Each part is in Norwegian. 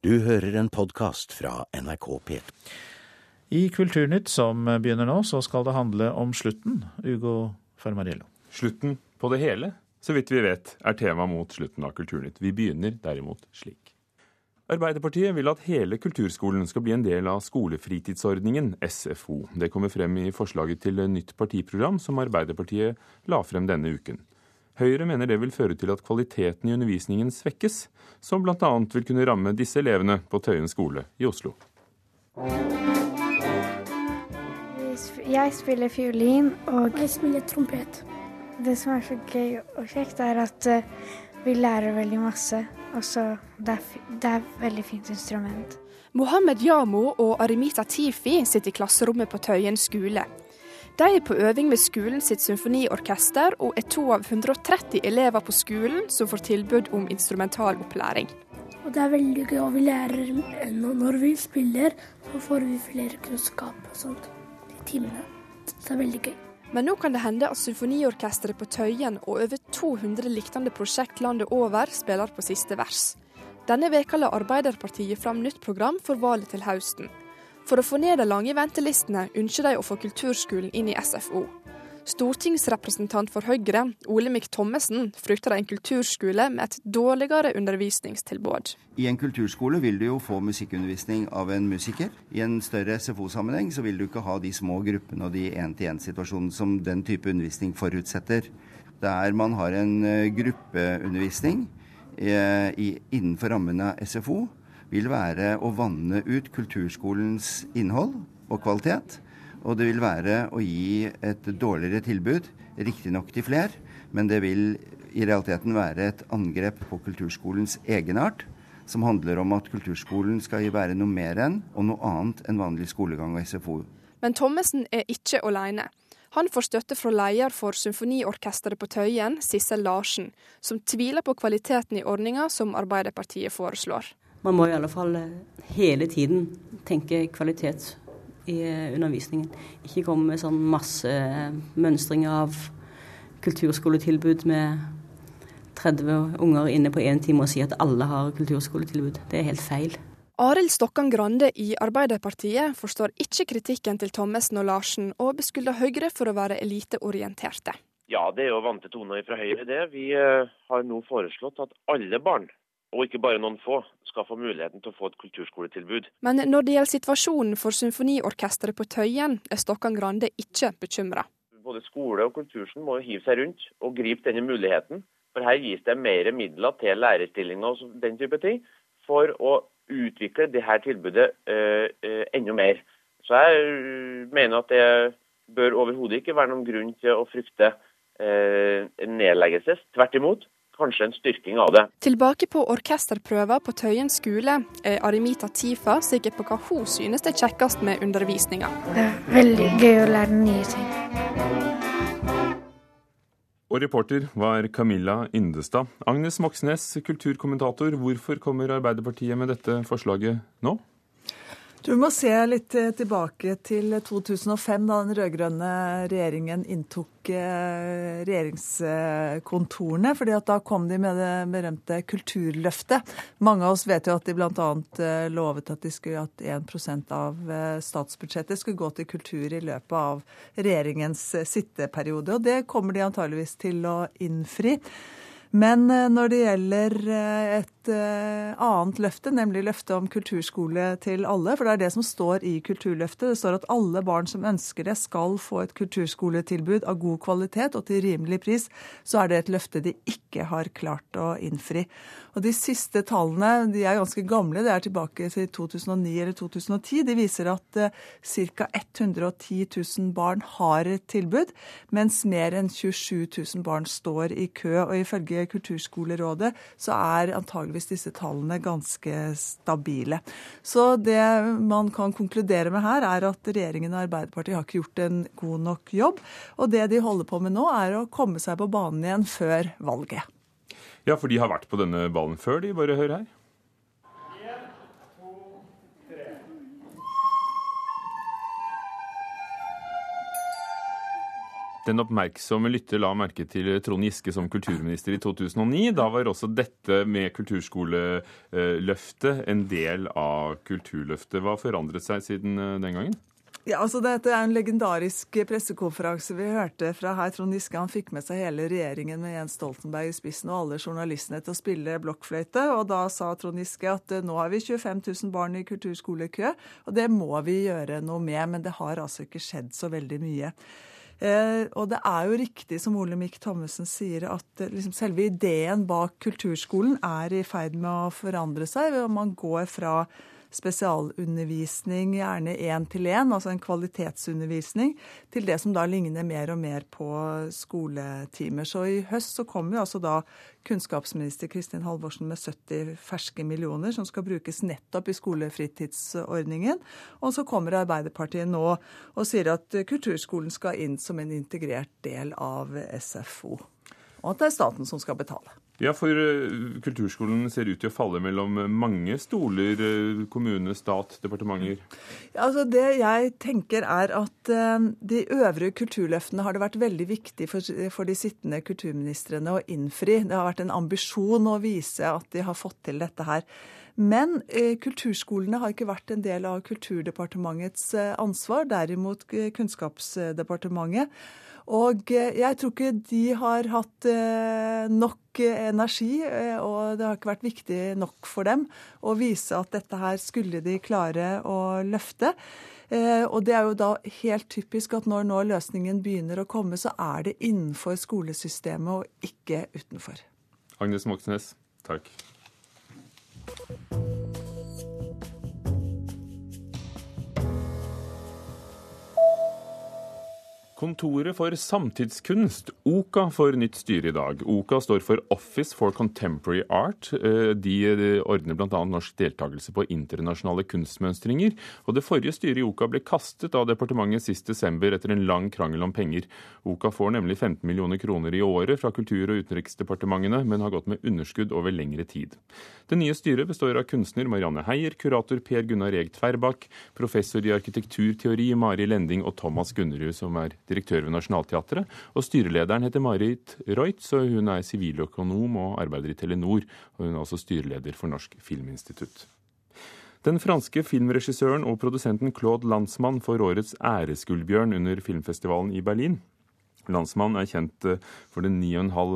Du hører en podkast fra NRK P2. I Kulturnytt som begynner nå, så skal det handle om slutten. Ugo Fermariello. Slutten på det hele, så vidt vi vet, er tema mot slutten av Kulturnytt. Vi begynner derimot slik. Arbeiderpartiet vil at hele kulturskolen skal bli en del av skolefritidsordningen, SFO. Det kommer frem i forslaget til nytt partiprogram som Arbeiderpartiet la frem denne uken. Høyre mener det vil føre til at kvaliteten i undervisningen svekkes, som bl.a. vil kunne ramme disse elevene på Tøyen skole i Oslo. Jeg spiller fiolin, og Jeg spiller trompet. det som er så gøy og kjekt, er at eh, vi lærer veldig masse. Og så det, er det er et veldig fint instrument. Mohammed Yamo og Arimita Tifi sitter i klasserommet på Tøyen skole. De er på øving ved skolen sitt symfoniorkester, og er to av 130 elever på skolen som får tilbud om instrumentalopplæring. Og det er veldig gøy, og vi lærer når når vi spiller, så får vi flere kunnskap og sånt i timene. Så det er veldig gøy. Men nå kan det hende at symfoniorkesteret på Tøyen og over 200 lignende prosjekt landet over spiller på siste vers. Denne veka la Arbeiderpartiet fram nytt program for valget til høsten. For å få ned de lange ventelistene ønsker de å få kulturskolen inn i SFO. Stortingsrepresentant for Høyre, Olemic Thommessen, frykter en kulturskole med et dårligere undervisningstilbud. I en kulturskole vil du jo få musikkundervisning av en musiker. I en større SFO-sammenheng så vil du ikke ha de små gruppene og de én-til-én-situasjonene som den type undervisning forutsetter. Der man har en eh, gruppeundervisning eh, innenfor rammene av SFO, vil være å vanne ut kulturskolens innhold og kvalitet. Og det vil være å gi et dårligere tilbud, riktignok til fler, men det vil i realiteten være et angrep på kulturskolens egenart, som handler om at kulturskolen skal være noe mer enn og noe annet enn vanlig skolegang og SFO. Men Thommessen er ikke alene. Han får støtte fra leder for symfoniorkesteret på Tøyen, Sissel Larsen, som tviler på kvaliteten i ordninga som Arbeiderpartiet foreslår. Man må i alle fall eh, hele tiden tenke kvalitet i eh, undervisningen. Ikke komme med sånn masse eh, mønstring av kulturskoletilbud med 30 unger inne på én time og si at alle har kulturskoletilbud. Det er helt feil. Arild Stokkan Grande i Arbeiderpartiet forstår ikke kritikken til Thommessen og Larsen, og beskylder Høyre for å være eliteorienterte. Ja, det er jo vante toner fra Høyre, det. Vi har nå foreslått at alle barn, og ikke bare noen få, skal få muligheten til å få et kulturskoletilbud. Men når det gjelder situasjonen for symfoniorkesteret på Tøyen, er Stokkan Grande ikke bekymra. Både skole og kultursen må hive seg rundt og gripe denne muligheten. For her gis det mer midler til lærerstillinger og den type ting, for å utvikle dette tilbudet øh, øh, enda mer. Så jeg eh, mener at det bør overhodet ikke være noen grunn til å frykte øh, en nedleggelse. Tvert imot, kanskje en styrking av det. Tilbake på orkesterprøver på Tøyen skole er Arimita Tifa sikker på hva hun synes er kjekkest med undervisninga. Det er veldig gøy å lære nye ting. Og reporter var Camilla Indestad. Agnes Moxnes, kulturkommentator. Hvorfor kommer Arbeiderpartiet med dette forslaget nå? Du må se litt eh, tilbake til 2005, da den rød-grønne regjeringen inntok eh, regjeringskontorene. fordi at da kom de med det berømte Kulturløftet. Mange av oss vet jo at de bl.a. lovet at de skulle at 1 av eh, statsbudsjettet skulle gå til kultur i løpet av regjeringens eh, sitteperiode. Og det kommer de antageligvis til å innfri. Men eh, når det gjelder eh, et eh, annet løfte, nemlig løftet om kulturskole til alle, for det er det som står i Kulturløftet, det står at alle barn som ønsker det, skal få et kulturskoletilbud av god kvalitet og til rimelig pris, så er det et løfte de ikke har klart å innfri. Og De siste tallene de er ganske gamle, det er tilbake til 2009 eller 2010. De viser at eh, ca. 110 000 barn har et tilbud, mens mer enn 27 000 barn står i kø. og Ifølge Kulturskolerådet så er antageligvis disse tallene ganske stabile. Så det man kan konkludere med her, er at regjeringen og Arbeiderpartiet har ikke gjort en god nok jobb. Og det de holder på med nå, er å komme seg på banen igjen før valget. Ja, for de har vært på denne ballen før, de. Bare hør her. Den oppmerksomme lytter la merke til Trond Giske som kulturminister i 2009. Da var også dette med kulturskoleløftet en del av Kulturløftet. Hva forandret seg siden eh, den gangen? Ja, altså Dette er en legendarisk pressekonferanse vi hørte fra her. Trond Giske han fikk med seg hele regjeringen med Jens Stoltenberg i spissen og alle journalistene til å spille blokkfløyte. Og da sa Trond Giske at eh, nå har vi 25 000 barn i kulturskolekø, og det må vi gjøre noe med. Men det har altså ikke skjedd så veldig mye. Eh, og det er jo riktig som Olemic Thommessen sier, at eh, liksom selve ideen bak kulturskolen er i ferd med å forandre seg. Man går fra spesialundervisning, gjerne én til én, altså en kvalitetsundervisning, til det som da ligner mer og mer på skoletimer. Så i høst så kommer jo altså da kunnskapsminister Kristin Halvorsen med 70 ferske millioner som skal brukes nettopp i skolefritidsordningen. Og så kommer Arbeiderpartiet nå og sier at kulturskolen skal inn som en integrert del av SFO. Og at det er staten som skal betale. Ja, for eh, kulturskolen ser ut til å falle mellom mange stoler. Eh, kommune, stat, departementer. Ja, altså det jeg tenker er at uh, de øvrige kulturløftene har det vært veldig viktig for, de sittende kulturministrene å innfri. Det har vært en ambisjon å vise at de har fått til dette her. Men kulturskolene har ikke vært en del av Kulturdepartementets ansvar, derimot Kunnskapsdepartementet. Og eh, jeg tror ikke de har hatt eh, nok energi, eh, og det har ikke vært viktig nok for dem å vise at dette her skulle de klare å løfte. Og det er jo da helt typisk at når nå løsningen begynner å komme, så er det innenfor skolesystemet og ikke utenfor. Agnes Moxnes, takk. Kontoret for samtidskunst, OKA, får nytt styre i dag. OKA står for Office for Contemporary Art. Eh, de ordner bl.a. norsk deltakelse på internasjonale kunstmønstringer. Og det forrige styret i OKA ble kastet av departementet sist desember etter en lang krangel om penger. OKA får nemlig 15 millioner kroner i året fra Kultur- og utenriksdepartementene, men har gått med underskudd over lengre tid. Det nye styret består av kunstner Marianne Heier, kurator Per Gunnar Eg Tverbakk, professor i arkitekturteori Mari Lending og Thomas Gunnerud, som er direktør ved Nationaltheatret. Og styrelederen heter Marit Reutz, og hun er siviløkonom og arbeider i Telenor. Og hun er også styreleder for Norsk Filminstitutt. Den franske filmregissøren og produsenten Claude Landsmann får årets æresgullbjørn under filmfestivalen i Berlin. Landsmann er kjent eh, for den ni og en halv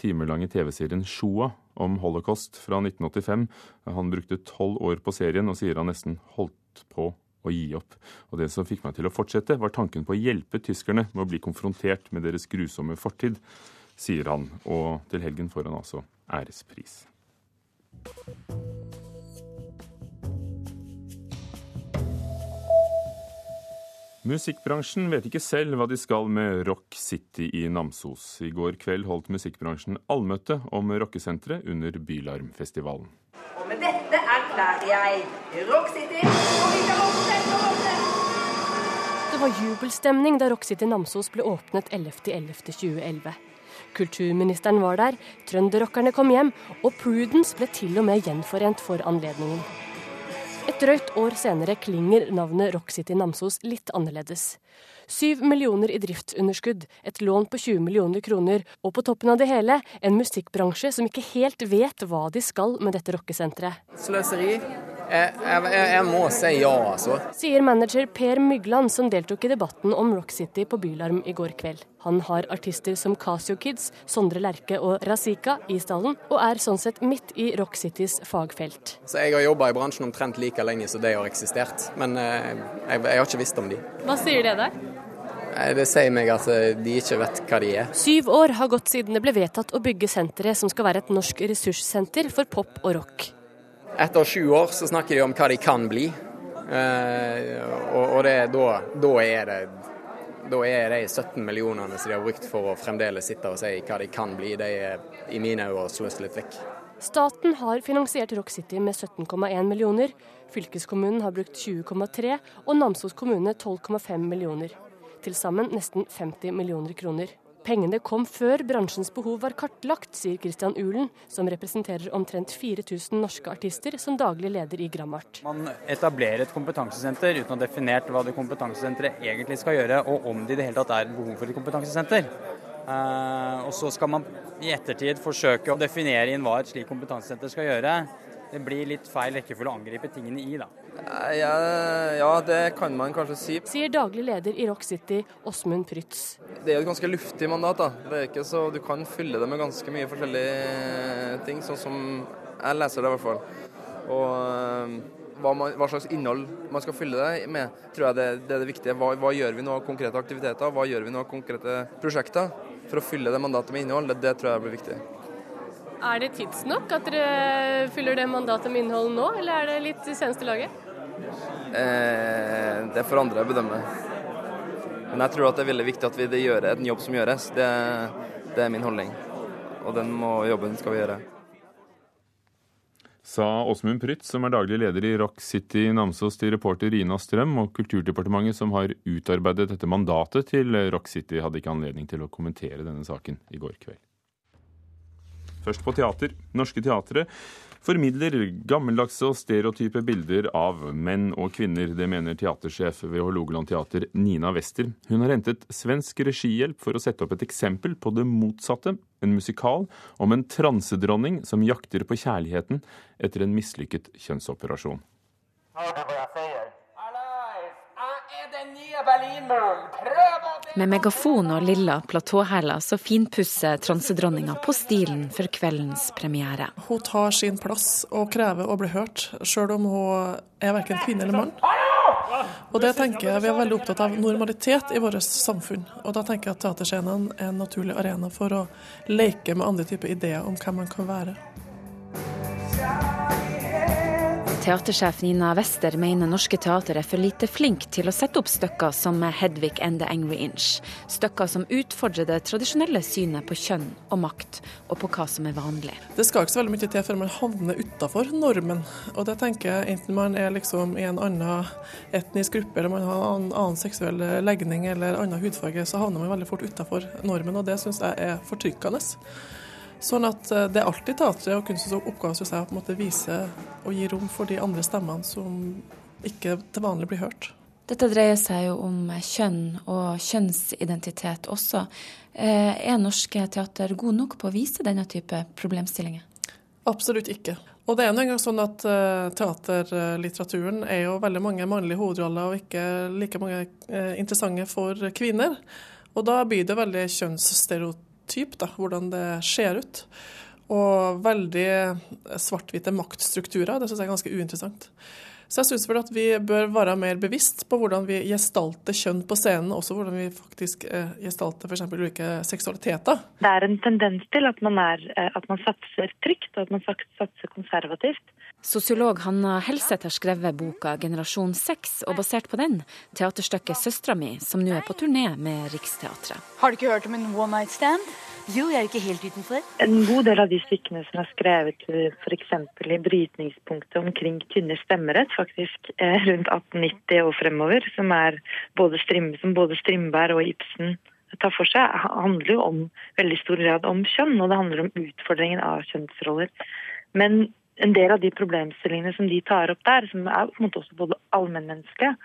timer lange TV-serien Shoa om holocaust fra 1985. Han brukte tolv år på serien og sier han nesten holdt på å gi opp. Og det som fikk meg til å fortsette, var tanken på å hjelpe tyskerne med å bli konfrontert med deres grusomme fortid, sier han. Og til helgen får han altså ærespris. Musikkbransjen vet ikke selv hva de skal med Rock City i Namsos. I går kveld holdt musikkbransjen allmøte om rockesenteret under Bylarmfestivalen. Det var jubelstemning da Rock City Namsos ble åpnet 11.11.2011. Kulturministeren var der, trønderrockerne kom hjem, og Prudence ble til og med gjenforent for anledningen. Et drøyt år senere klinger navnet Rock City Namsos litt annerledes. Syv millioner i driftsunderskudd, et lån på 20 millioner kroner, og på toppen av det hele en musikkbransje som ikke helt vet hva de skal med dette rockesenteret. Sløseri, jeg, jeg, jeg, må si ja, altså. Sier manager Per Mygland, som deltok i debatten om Rock City på Bylarm i går kveld. Han har artister som Casio Kids, Sondre Lerche og Razika i stallen, og er sånn sett midt i Rock Citys fagfelt. Så Jeg har jobba i bransjen omtrent like lenge som de har eksistert, men eh, jeg, jeg har ikke visst om de. Hva sier det deg? Det sier meg at eh, de ikke vet hva de er. Syv år har gått siden det ble vedtatt å bygge senteret som skal være et norsk ressurssenter for pop og rock. Etter sju år så snakker de om hva de kan bli. Eh, og, og det, da, da, er det da er de 17 millionene som de har brukt for å fremdeles sitte og si hva de kan bli, de er i mine øyne sløst litt vekk. Staten har finansiert Rock City med 17,1 millioner. Fylkeskommunen har brukt 20,3 og Namsos kommune 12,5 millioner. Til sammen nesten 50 millioner kroner. Pengene kom før bransjens behov var kartlagt, sier Christian Ulen, som representerer omtrent 4000 norske artister, som daglig leder i Grammart. Man etablerer et kompetansesenter uten å ha definert hva det kompetansesenteret egentlig skal gjøre, og om det i det hele tatt er behov for et kompetansesenter. Uh, og så skal man i ettertid forsøke å definere inn hva et slikt kompetansesenter skal gjøre. Det blir litt feil rekkefølge å angripe tingene i, da. Ja, ja, det kan man kanskje si. Sier daglig leder i Rock City, Åsmund Prytz. Det er jo et ganske luftig mandat. da. Det er ikke så, Du kan fylle det med ganske mye forskjellige ting, sånn som jeg leser det i hvert fall. Og eh, hva, man, hva, slags innhold man skal fylle det med, tror jeg det, det er det viktige. Hva, hva, gjør vi nå av konkrete aktiviteter, hva gjør vi nå av konkrete prosjekter for å fylle det mandatet med innhold? Det, det tror jeg blir viktig. Er det tidsnok at dere fyller det mandatet med innhold nå, eller er det litt i seneste laget? Eh, det får andre bedømme. Men jeg tror at det er veldig viktig at vi det gjør en jobb som gjøres. Det, det er min holdning. Og den må, jobben skal vi gjøre. Sa Åsmund Prytz, som er daglig leder i Rock City Namsos, til reporter Ina Strøm. Og Kulturdepartementet, som har utarbeidet dette mandatet til Rock City, hadde ikke anledning til å kommentere denne saken i går kveld. Først på teater. Norske teatre formidler gammeldagse og stereotype bilder av menn og kvinner. Det mener teatersjef ved Hålogaland teater, Nina Wester. Hun har hentet svensk regihjelp for å sette opp et eksempel på det motsatte. En musikal om en transedronning som jakter på kjærligheten etter en mislykket kjønnsoperasjon. Hør du hva jeg sier? Med megafon og lilla platåhæler så finpusser transedronninga på stilen for kveldens premiere. Hun tar sin plass og krever å bli hørt, sjøl om hun er verken kvinne eller mann. Og det tenker jeg Vi er veldig opptatt av normalitet i vårt samfunn. Og da tenker jeg at teaterscenen er en naturlig arena for å leke med andre typer ideer om hvem man kan være. Teatersjef Nina Wester mener norske teater er for lite flink til å sette opp stykker som 'Hedvig and the Angry Inch'. Stykker som utfordrer det tradisjonelle synet på kjønn og makt, og på hva som er vanlig. Det skal ikke så veldig mye til før man havner utafor normen. Og det tenker jeg enten man er liksom i en annen etnisk gruppe, eller man har en annen seksuell legning eller annen hudfarge, så havner man veldig fort utafor normen, og det syns jeg er fortrykkende. Sånn at eh, det er alltid teatret og kunstens oppgave synes jeg, å på en måte vise og gi rom for de andre stemmene som ikke til vanlig blir hørt. Dette dreier seg jo om kjønn og kjønnsidentitet også. Eh, er norske teater gode nok på å vise denne type problemstillinger? Absolutt ikke. Og det er nå gang sånn at uh, Teaterlitteraturen er jo veldig mange mannlige hovedroller og ikke like mange interessante for kvinner. Og da blir det veldig kjønnsstereotypt typ, da, hvordan det ser ut. Og veldig svart-hvite maktstrukturer. Det syns jeg er ganske uinteressant. Så jeg syns vel at vi bør være mer bevisst på hvordan vi gestalter kjønn på scenen, også hvordan vi faktisk eh, gestalter f.eks. ulike seksualiteter. Det er en tendens til at man, er, eh, at man satser trygt, og at man satser konservativt. Sosiolog Hanna Helseth har skrevet boka 'Generasjon 6', og basert på den teaterstykket 'Søstera mi', som nå er på turné med Riksteatret. Har du ikke hørt om en one night stand? Jo, jeg er ikke helt utenfor. En god del av de stykkene som er skrevet f.eks. i brytningspunktet omkring kvinners stemmerett, faktisk eh, rundt 1890 og fremover, som, både Strim, som både Strindberg og Ibsen tar for seg, handler jo om veldig stor grad om kjønn, og det handler om utfordringen av kjønnsroller. Men en del av de problemstillingene som de tar opp der, som er på en måte også både allmennmenneskelige,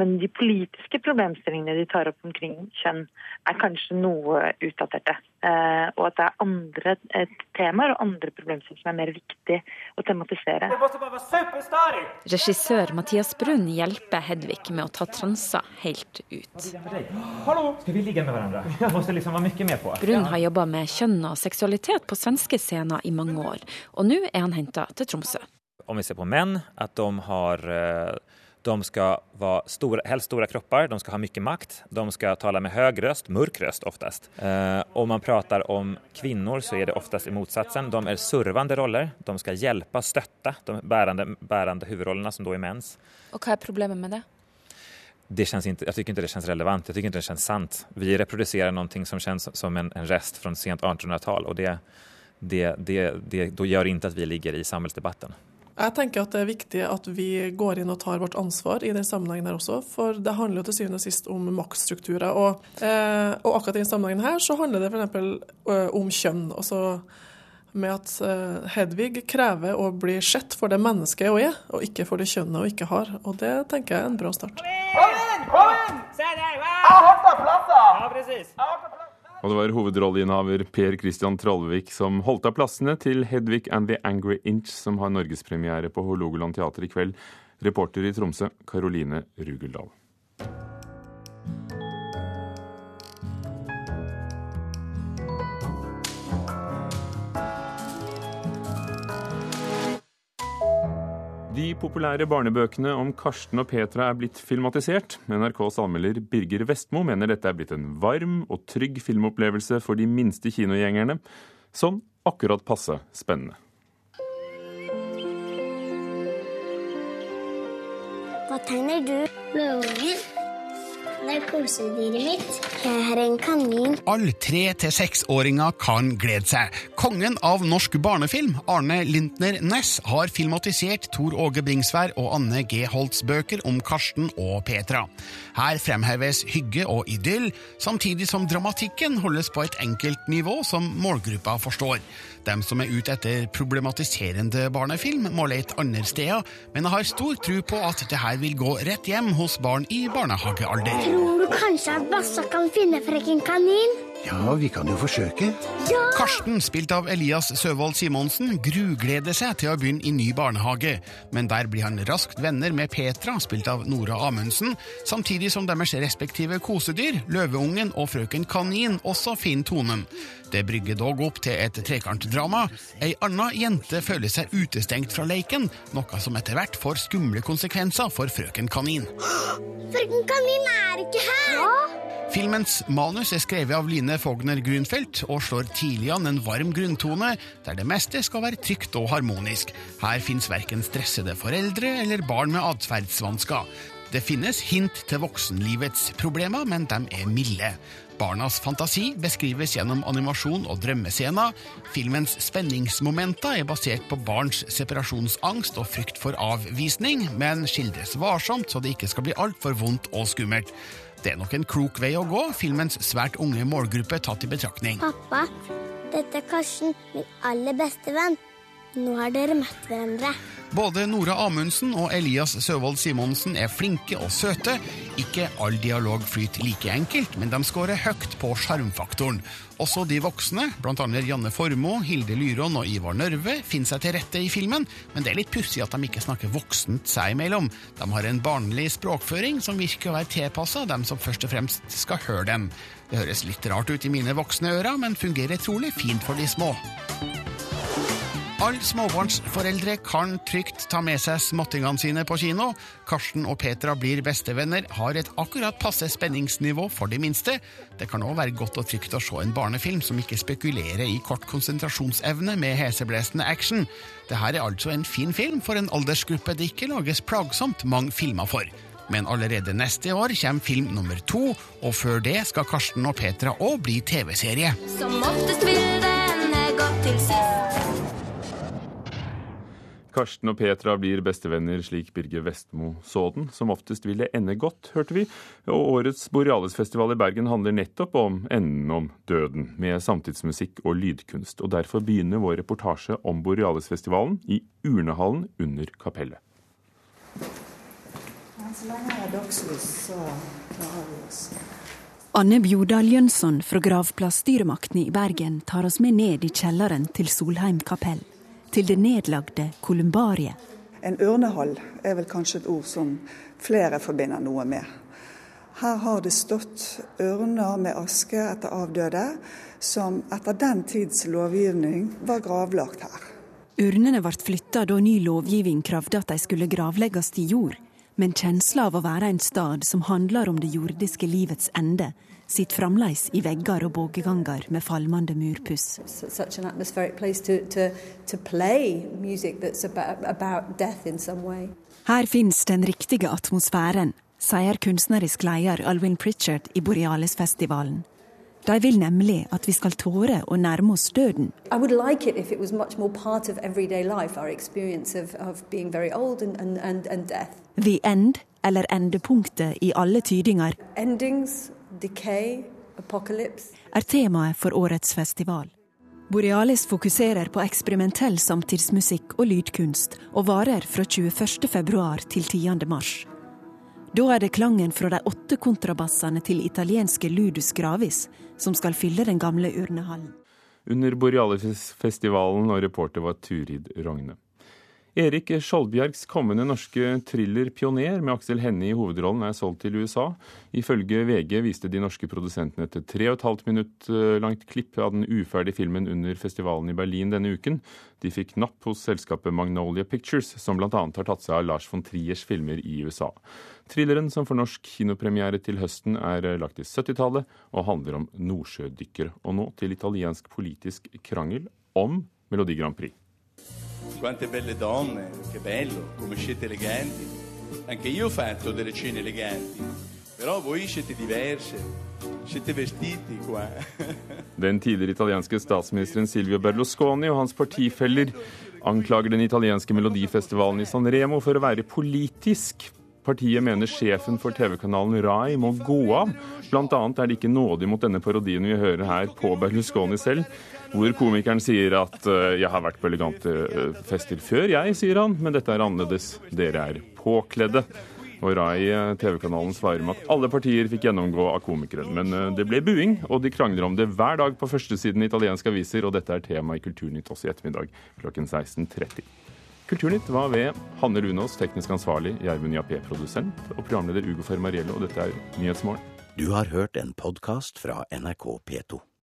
men de politiske problemstillingene de tar opp omkring kjønn, er kanskje noe utdaterte. Eh, og at det er andre temaer og andre problemstillinger som er mer viktig å tematisere. Regissør Mathias Brun hjelper Hedvig med å ta transa helt ut. Hallo! Skal vi ligge med hverandre? Jeg liksom være mye med på. Brun har jobba med kjønn og seksualitet på svenske scener i mange år, og nå er han henta til Tromsø. Om vi ser på menn, at de har eh, de ska vara stora, helst stora kroppar, de ska ha mycket makt, de ska tala med hög röst, mörk röst oftast. Eh, om man pratar om kvinnor så är det oftast i motsatsen. De är servande roller, de ska hjälpa, stötta de bärande, bärande huvudrollerna som då är mäns. Och vad är problemet med det? det känns inte, jag tycker inte det känns relevant, jag tycker inte det känns sant. Vi reproducerar någonting som känns som en, en rest från sent 1800-tal och det, det, det, det då gör inte att vi ligger i samhällsdebatten. Jeg tenker at det er viktig at vi går inn og tar vårt ansvar i den sammenhengen her også, for det handler jo til syvende og sist om maktstrukturer. Og, eh, og akkurat i den sammenhengen her så handler det f.eks. Eh, om kjønn. altså med at eh, Hedvig krever å bli sett for det mennesket hun er, og ikke for det kjønnet hun ikke har. Og det tenker jeg er en bra start. Kom inn! Kom inn! Se deg. Jeg har hatt plasser! Ja, precis. Og det var hovedrolleinnehaver Per Christian Trollvik som holdt av plassene til Hedvig and the Angry Inch, som har norgespremiere på Hålogaland teater i kveld. Reporter i Tromsø, Caroline Rugeldal. De populære barnebøkene om Karsten og Petra er blitt filmatisert. NRKs anmelder Birger Vestmo mener dette er blitt en varm og trygg filmopplevelse for de minste kinogjengerne. Sånn akkurat passe spennende. Hva tegner du? Løveungen. Det er kosedyret mitt. Jeg har en kanin. Alle tre- til seksåringer kan glede seg. Kongen av norsk barnefilm, Arne Lintner Næss, har filmatisert Tor Åge Bringsvær og Anne G. Holts bøker om Karsten og Petra. Her fremheves hygge og idyll, samtidig som dramatikken holdes på et enkelt nivå som målgruppa forstår. De som er ute etter problematiserende barnefilm, må lete andre steder, men jeg har stor tro på at det her vil gå rett hjem hos barn i barnehagealder. Tror du kanskje at Bassa kan finne frekken kanin? Ja, vi kan jo forsøke. Ja! Karsten, spilt av Elias Søvold Simonsen, grugleder seg til å begynne i ny barnehage, men der blir han raskt venner med Petra, spilt av Nora Amundsen, samtidig som deres respektive kosedyr, Løveungen og Frøken Kanin, også finner tonen. Det brygger dog opp til et trekantdrama. Ei anna jente føler seg utestengt fra leiken, noe som etter hvert får skumle konsekvenser for Frøken Kanin. Frøken kanin er ikke her! Ja? Filmens manus er skrevet av Line Fogner Grunfeldt og slår tidlig an en varm grunntone, der det meste skal være trygt og harmonisk. Her fins verken stressede foreldre eller barn med atferdsvansker. Det finnes hint til voksenlivets problemer, men de er milde. Barnas fantasi beskrives gjennom animasjon og drømmescener. Filmens spenningsmomenter er basert på barns separasjonsangst og frykt for avvisning, men skildres varsomt så det ikke skal bli altfor vondt og skummelt. Det er nok en klok vei å gå, filmens svært unge målgruppe tatt i betraktning. Pappa, dette er Karsten, min aller beste venn. Nå har dere møtt hverandre. Både Nora Amundsen og Elias Søvold Simonsen er flinke og søte. Ikke all dialog flyter like enkelt, men de scorer høyt på sjarmfaktoren. Også de voksne, bl.a. Janne Formoe, Hilde Lyron og Ivar Nørve, finner seg til rette i filmen, men det er litt pussig at de ikke snakker voksent seg imellom. De har en barnlig språkføring som virker å være tilpassa dem som først og fremst skal høre dem. Det høres litt rart ut i mine voksne ører, men fungerer trolig fint for de små. Alle småbarnsforeldre kan trygt ta med seg småttingene sine på kino. Karsten og Petra blir bestevenner, har et akkurat passe spenningsnivå for de minste. Det kan òg være godt og trygt å se en barnefilm som ikke spekulerer i kort konsentrasjonsevne med heseblesende action. Dette er altså en fin film for en aldersgruppe det ikke lages plagsomt mange filmer for. Men allerede neste år kommer film nummer to, og før det skal Karsten og Petra òg bli TV-serie. Som oftest vil ende godt til sist. Karsten og Petra blir bestevenner slik Birger Vestmo så den. Som oftest vil det ende godt, hørte vi. Og årets Borealisfestival i Bergen handler nettopp om enden om døden, med samtidsmusikk og lydkunst. Og derfor begynner vår reportasje om Borealisfestivalen i Urnehallen under kapellet. Så lenge det er dagslys, så klarer vi oss. Anne Bjordal Jønsson fra Gravplassdyremaktene i Bergen tar oss med ned i kjelleren til Solheim kapell til det nedlagde kolumbariet. En urnehall er vel kanskje et ord som flere forbinder noe med. Her har det stått ørner med aske etter avdøde, som etter den tids lovgivning var gravlagt her. Urnene ble flytta da ny lovgivning kravde at de skulle gravlegges i jord. Men kjensla av å være en stad som handler om det jordiske livets ende, sitter fremdeles i vegger og bågeganger med falmende murpuss. Her finnes den riktige atmosfæren, sier kunstnerisk leder Alwin Pritchard i Borealisfestivalen. De vil nemlig at vi skal tåre å nærme oss døden. Like it if it was much more part of life, of, of being very old and, and, and. The End, eller endepunktet i alle tydinger, Endings, decay, er temaet for årets festival. Borealis fokuserer på eksperimentell samtidsmusikk og lydkunst, og varer fra 21. februar til 10. Da er det klangen fra de åtte kontrabassene til italienske Ludus Gravis som skal fylle den gamle urnehallen. Under Borealis-festivalen, og reporter var Turid Rogne. Erik Skjoldbjergs kommende norske thriller 'Pioner' med Aksel Hennie i hovedrollen er solgt til USA. Ifølge VG viste de norske produsentene et tre og et halvt minutt eh, langt klipp av den uferdige filmen under festivalen i Berlin denne uken. De fikk napp hos selskapet Magnolia Pictures, som bl.a. har tatt seg av Lars von Triers filmer i USA. Thrilleren, som får norsk kinopremiere til høsten, er lagt til 70-tallet og handler om nordsjødykkere. Og nå til italiensk politisk krangel om Melodi Grand Prix. Quante belle donne, che bello, come siete eleganti. Anche io ho fatto delle cene eleganti, però voi siete diverse, siete vestiti qua. Den tidligere italienske statsministeren Silvio Berlusconi og hans partifeller anklager den italienske melodifestivalen i San Remo for å politisk. Partiet mener sjefen for TV-kanalen Rai må gå av. Blant annet er de ikke nådige mot denne parodien vi hører her på Berlusconi selv, hvor komikeren sier at eh, 'jeg har vært på elegante eh, fester før, jeg', sier han, men dette er annerledes. Dere er påkledde. Og Rai, eh, TV-kanalen, svarer med at alle partier fikk gjennomgå av komikeren. Men det ble buing, og de krangler om det hver dag på førstesiden i italienske aviser, og dette er tema i Kulturnytt også i ettermiddag klokken 16.30. Kulturnytt var ved Hanne Lunås, teknisk ansvarlig, Gjermund Jappé, produsent, og programleder Ugo Fermariello, og dette er Nyhetsmorgen. Du har hørt en podkast fra NRK P2.